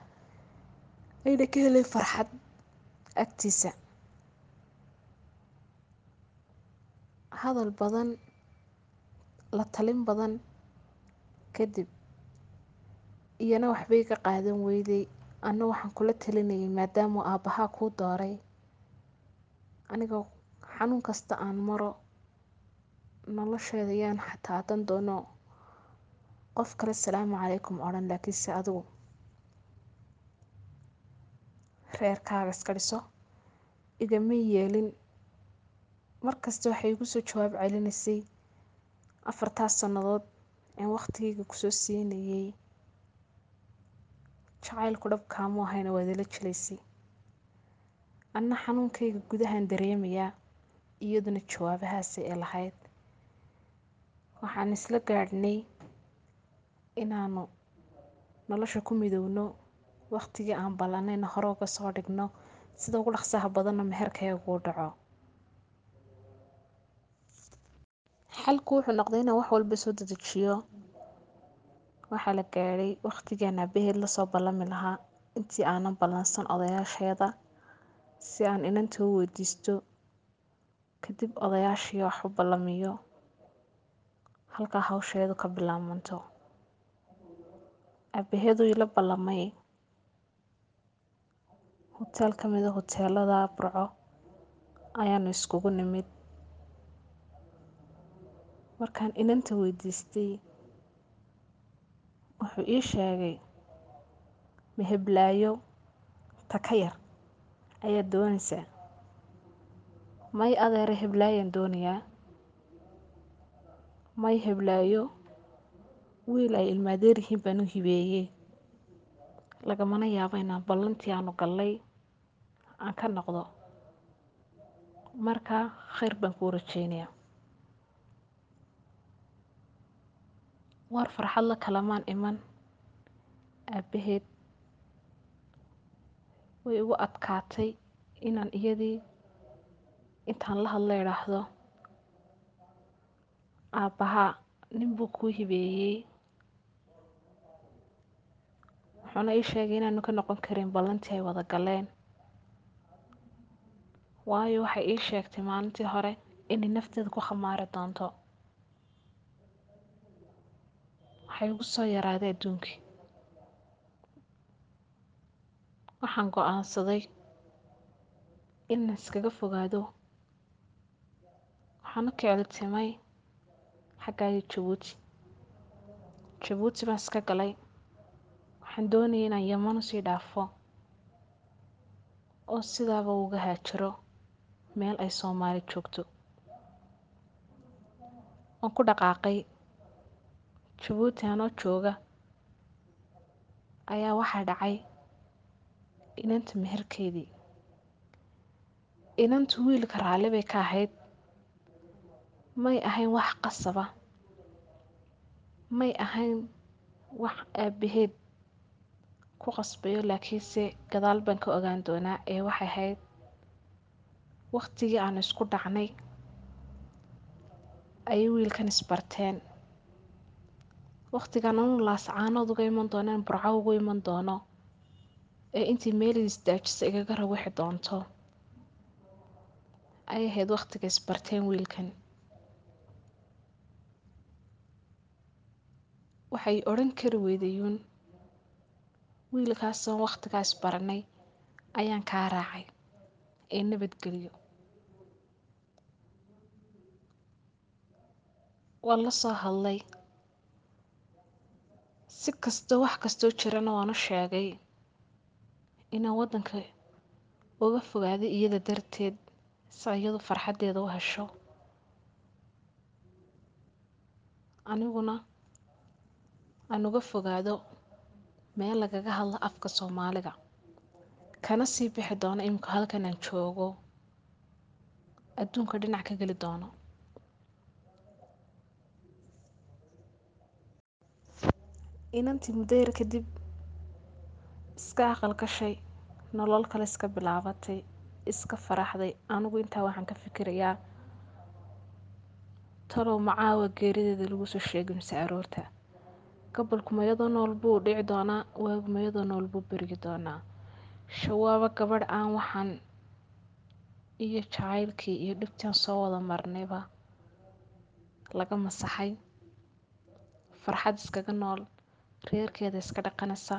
ayna ka helayn farxad agtiisa hadal badan la talin badan kadib iyana waxbay ka qaadan weyday. Anna waxaan kula talinayay maadaama aabbahaa kuu dooray. Aniga xanuun kasta aan maro nolosheeda yaan xataa hadan doono. Qof kale asalaamu calaykum odhan laakiinse adigu reerkaaga iska dhiso igama yeelin markasta waxay igu soo jawaab celinaysay afartaas sannadood een waqtigayga ku soo siinayay. Jacaylku dhabkaamu ahayna waad ila jelaysay anna xanuunkayga gudahaan dareemayaa iyaduna jawaabahaasi ee lahayd. Waxaan isla gaadhnay inaanu nolosha ku midowno waqtigii aan ballanayna hore uga soo dhigno sida ugu dhaqsaha badanna meherkayga uu dhaco xalku wuxuu noqday inaan wax walba soo dedejiyo. Waxaa la gaadhay waqtigaan aabaheed la soo ballami lahaa. Intii aanan ballansan odayaasheeda si aan inanta u weydiisto kadib odayaashii wax u ballamiyo. Halkaa hawsheedu ka bilaabanto aabaheedu ila ballamay. Hoteel ka mid a hoteelada burco ayaanu iskugu nimid markaan inanta weydiistay wuxuu ii sheegay meheblaayo taka yar ayaad doonaysaa. May adeere heblaayaan doonayaa may heblaayo? Wiil ay ilmaadeer yihiin baan u hibeeyey. Lagamana yaabo inaan ballantii aanu gallay aan ka noqdo. Markaa khayr baan kuu rajeynayaa war farxad la kalamaan iman. Aabaheed way igu inaan iyadii intaan la hadla idhaahdo aabbahaa nin buu kuu hibeeyey. Wuxuuna ii sheegay inaanu ka noqon karin ballantii ay wada galeen. Waayo waxay ii sheegtay maalintii hore inay nafteeda ku khamaari doonto waxay igu soo yaraaday adduunkii waxaan go'aansaday inaan iskaga fogaado. Waxaan u kicilitimay xaggaayo jabuuti. Jabuuti baan iska galay. Waxaan doonayay inaan yaman u sii dhaafo oo sidaaba uga haajiro meel ay soomaali joogto. Waan ku dhaqaaqay jabuuti anoo jooga ayaa waxaa dhacay inanta meherkeedii. Inantu wiilka raalli bay ka ahayd. May ahayn wax qasaba. May ahayn wax aabaheed ku qasbayo laakiinse gadaal baan ka ogaan doonaa ee waxay ahayd. Waqtigii aan isku dhacnay ayay wiilkan isbarteen waqtigaan anu laascaanood uga iman doono in burco ugu iman doono ee intii meelii isdaajisa igaga rawixi doonto. Ayay ahayd waqtiga isbarteen wiilkan. Waxay odhan kari weydayuun wiilkaasoon waqtigaas baranay ayaan kaa raacay ee nabadgelyo waan la soo hadlay si kastoo wax kastoo jirana waan u sheegay inaan waddanka uga fogaaday iyada darteed si iyadu farxaddeeda u hesho. Aniguna aan uga fogaado meel lagaga hadlo afka soomaaliga. Kana sii bixi doono imika halkan aan joogo. Adduunka dhinac ka geli doono inantii muddo yar kadib iska aqal gashay nolol kale iska bilaabatay iska faraxday. Anigu intaa waxaan ka fikirayaa talow macaawa geerideeda lagu soo sheegay mise aroorta. Gobolku mayadoo nool buu dhici doonaa waagu mayadoo nool buu berigi doonaa. Shawaabo gabadh aan waxaan iyo jacaylkii iyo dhibtaan soo wada marnayba laga masaxay. Farxad iskaga nool reerkeeda iska dhaqanaysa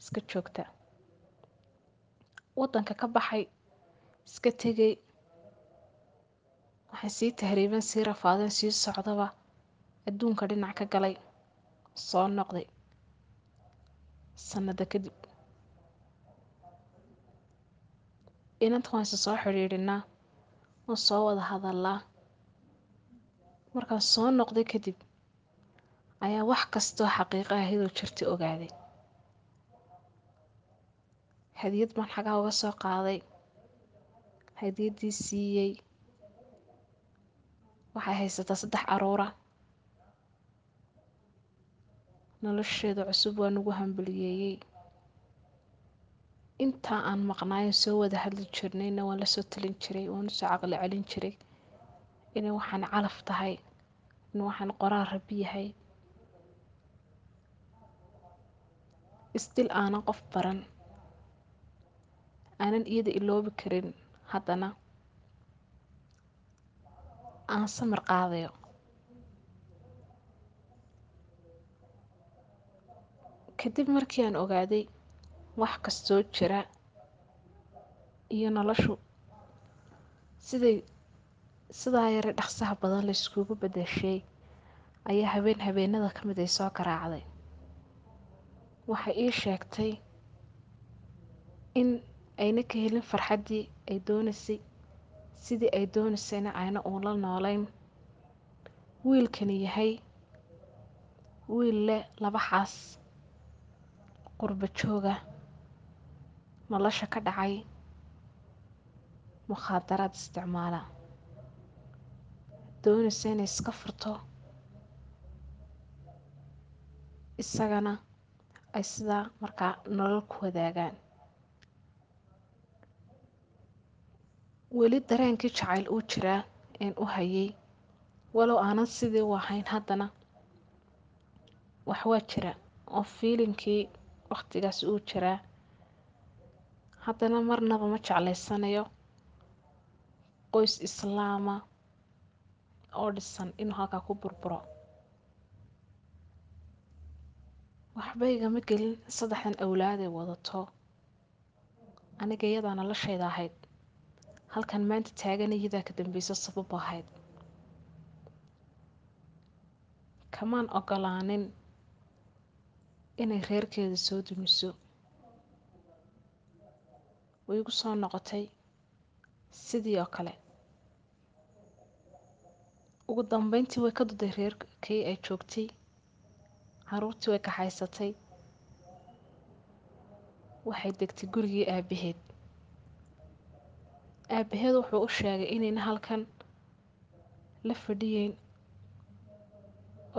iska joogta. Waddanka ka baxay iska tegay waxay sii tahriibeen sii rafaadeen sii socdaba adduunka dhinac ka galay soo noqday sanado kadib. Inanta waan soo xidhiidhinaa waan soo wada hadalaa markaan soo noqday kadib ayaa wax kastoo xaqiiqa ahidoo jirta ogaaday. Hadiyad baan xagaa uga soo qaaday. Hadiyaddii siiyey waxay haysataa saddex caruura nolosheeda cusub waa nagu hambaliyeeyey intaa aan maqnaayo soo wada hadli jirnayna waan la soo talin jiray waan u soo caqli celin jiray. Inay waxaan calaf tahay in waxaan qoraal rabi yahay isdil aanan qof baran. Aanan iyada iloobi karin haddana. Aan samir qaadayo. Kadib markii aan ogaaday wax kastoo jira iyo noloshu siday sidaa yare dhaqsaha badan la iskugu bedeshay ayaa habeen habeenada ka mid ay soo garaacday waxay ii sheegtay in ayna ka helin farxaddii ay doonaysay sidii ay doonaysayna ayna uula noolayn. Wiilkani yahay wiil leh laba xaas qurba jooga nolosha ka dhacay mukhaadaraad isticmaala. Doonaysa inay iska furto isagana ay sidaa markaa nolol ku wadaagaan. Weli dareenkii jacayl uu jiraa een u hayay walow aanan sidii u ahayn haddana wax waa jira oo fiilinkii wakhtigaas uu jiraa haddana marnaba ma jeclaysanayo qoys islaama oo dhisan inuu halkaa ku burburo waxba igama gelin saddexdan awlaaday wadato. Aniga iyadaa noloshayda ahayd. Halkan maanta taagan iyadaa ka dambeyso sabab ahayd. Kamaan ogolaanin inay reerkeeda soo dumiso. Way igu soo noqotay sidii oo kale. Ugu dambeyntii way ka duday reerkii ay joogtay caruurtii way kaxaysatay waxay degtay gurigii aabaheed. Aabaheed wuxuu u sheegay inayna halkan la fadhiyeyn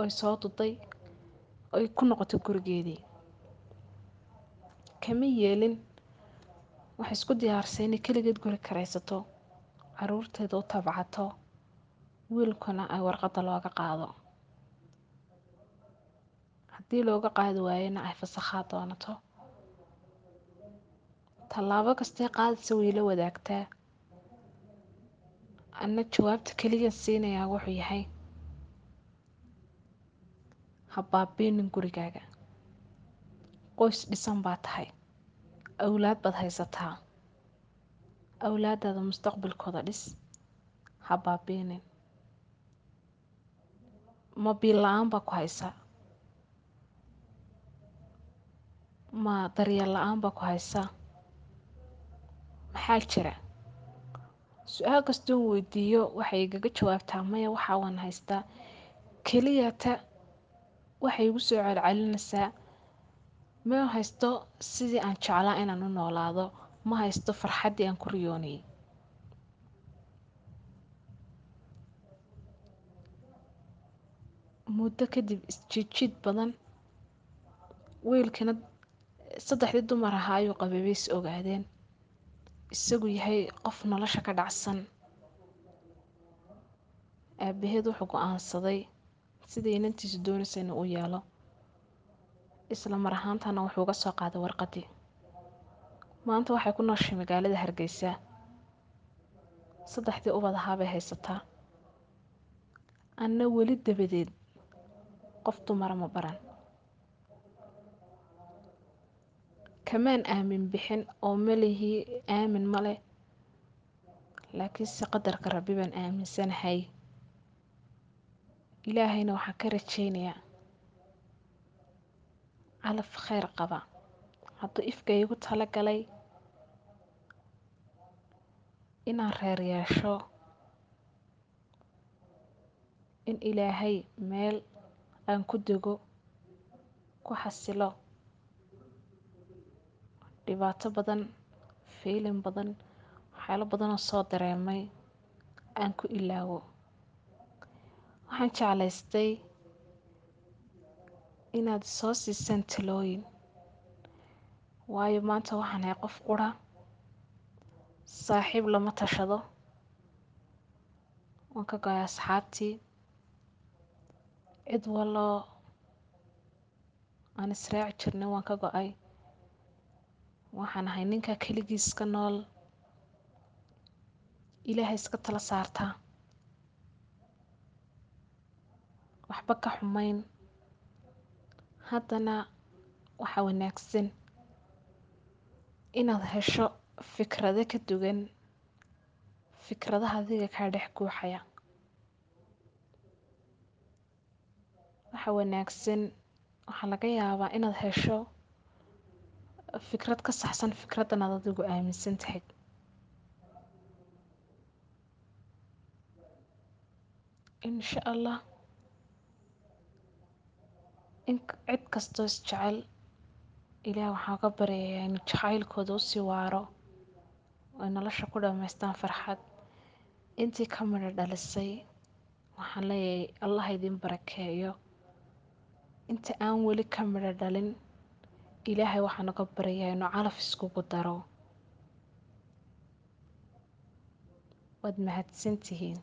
oy soo duday oy ku noqotay gurigeedii. Kama yeelin waxay isku diyaarsay inay keligeed guri karaysato caruurteeda u tabcato wiilkuna ay warqadda looga qaado haddii looga qaadi waayana ay fasakhaa doonato. Tallaabo kastee qaadaysa way la wadaagtaa. Anna jawaabta keliyan siinayaa wuxuu yahay ha baabiinin gurigaaga. Qoys dhisan baa tahay. Awlaad baad haysataa. Awlaadaada mustaqbalkooda dhis. Ha baabiinin ma biil la'aan baa ku haysaa ma daryeel la'aan baa ku haysaa? Maxaa jira? Su'aal kastoon weydiiyo waxay igaga jawaabtaa maya waxaa waan haystaa. Keliyata waxay igu soo celcelinaysaa ma haysto? Sidii aan jeclaa inaan u noolaado. Ma haysto farxaddii aan ku riyoonayay muddo kadib isjiidjiid badan wiilkina saddexdii dumar ahaa ayuu qabay bay is ogaadeen. Isagu yahay qof nolosha ka dhacsan. Aabaheed wuxuu go'aansaday sidii inantiisu doonaysa inuu u yeelo isla mar ahaantana wuxuu uga soo qaaday warqaddii maanta waxay ku nooshay magaalada hargeysa. Saddexdii ubad ahaa bay haysataa. Anna weli dabadeed qof dumara ma baran kamaan aamin bixin oo malihii aamin ma leh. Laakiinse qadarka rabbi baan aaminsanahay. Ilaahayna waxaan ka rajaynayaa. Calaf kheyr qaba. Hadduu ifka iigu tala galay inaan reer yeesho in ilaahay meel aan ku dego ku xasilo dhibaato badan fiilin badan waxyaalo badanoo soo dareemay aan ku ilaawo. Waxaan jeclaystay inaad soo siisaan talooyin waayo maanta waxaan ahay qof qura saaxiib lama tashado waan ka go'ay asxaabtii cid waloo aan israaci jirnay waan ka go'ay waxaan ahay ninka keligiis ka nool. Ilaahay iska tala saartaa waxba ka xumayn. Haddana waxaa wanaagsan inaad hesho fikrado ka duwan. Fikradaha adiga kaa dhex guuxaya. Waxa wanaagsan waxaa laga yaabaa inaad hesho fikrad ka saxsan fikraddan aad adigu aaminsan tahay. Insha allah cid kastoo is jecel ilaah waxaan ka baryayaa inuu jacaylkooda u sii waaro ay nolosha ku dhammaystaan farxad. Intii ka midho dhalisay waxaan leeyahay allah idin barakeeyo. Inta aan weli ka midho dhalin ilaahay waxaan uga baryayaa inuu calaf iskugu daro. Waad mahadsantihiin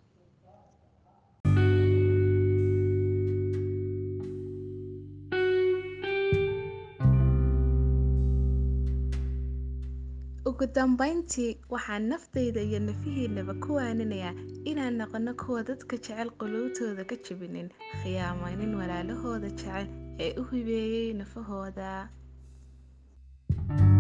ugu dambeyntii waxaan naftayda iyo nafihiinaba ku waaninayaa inaan noqono kuwa dadka jecel quluubtooda ka jebinin khiyaamaynin walaalahooda jecel ee u hibeeyey nafahooda thank you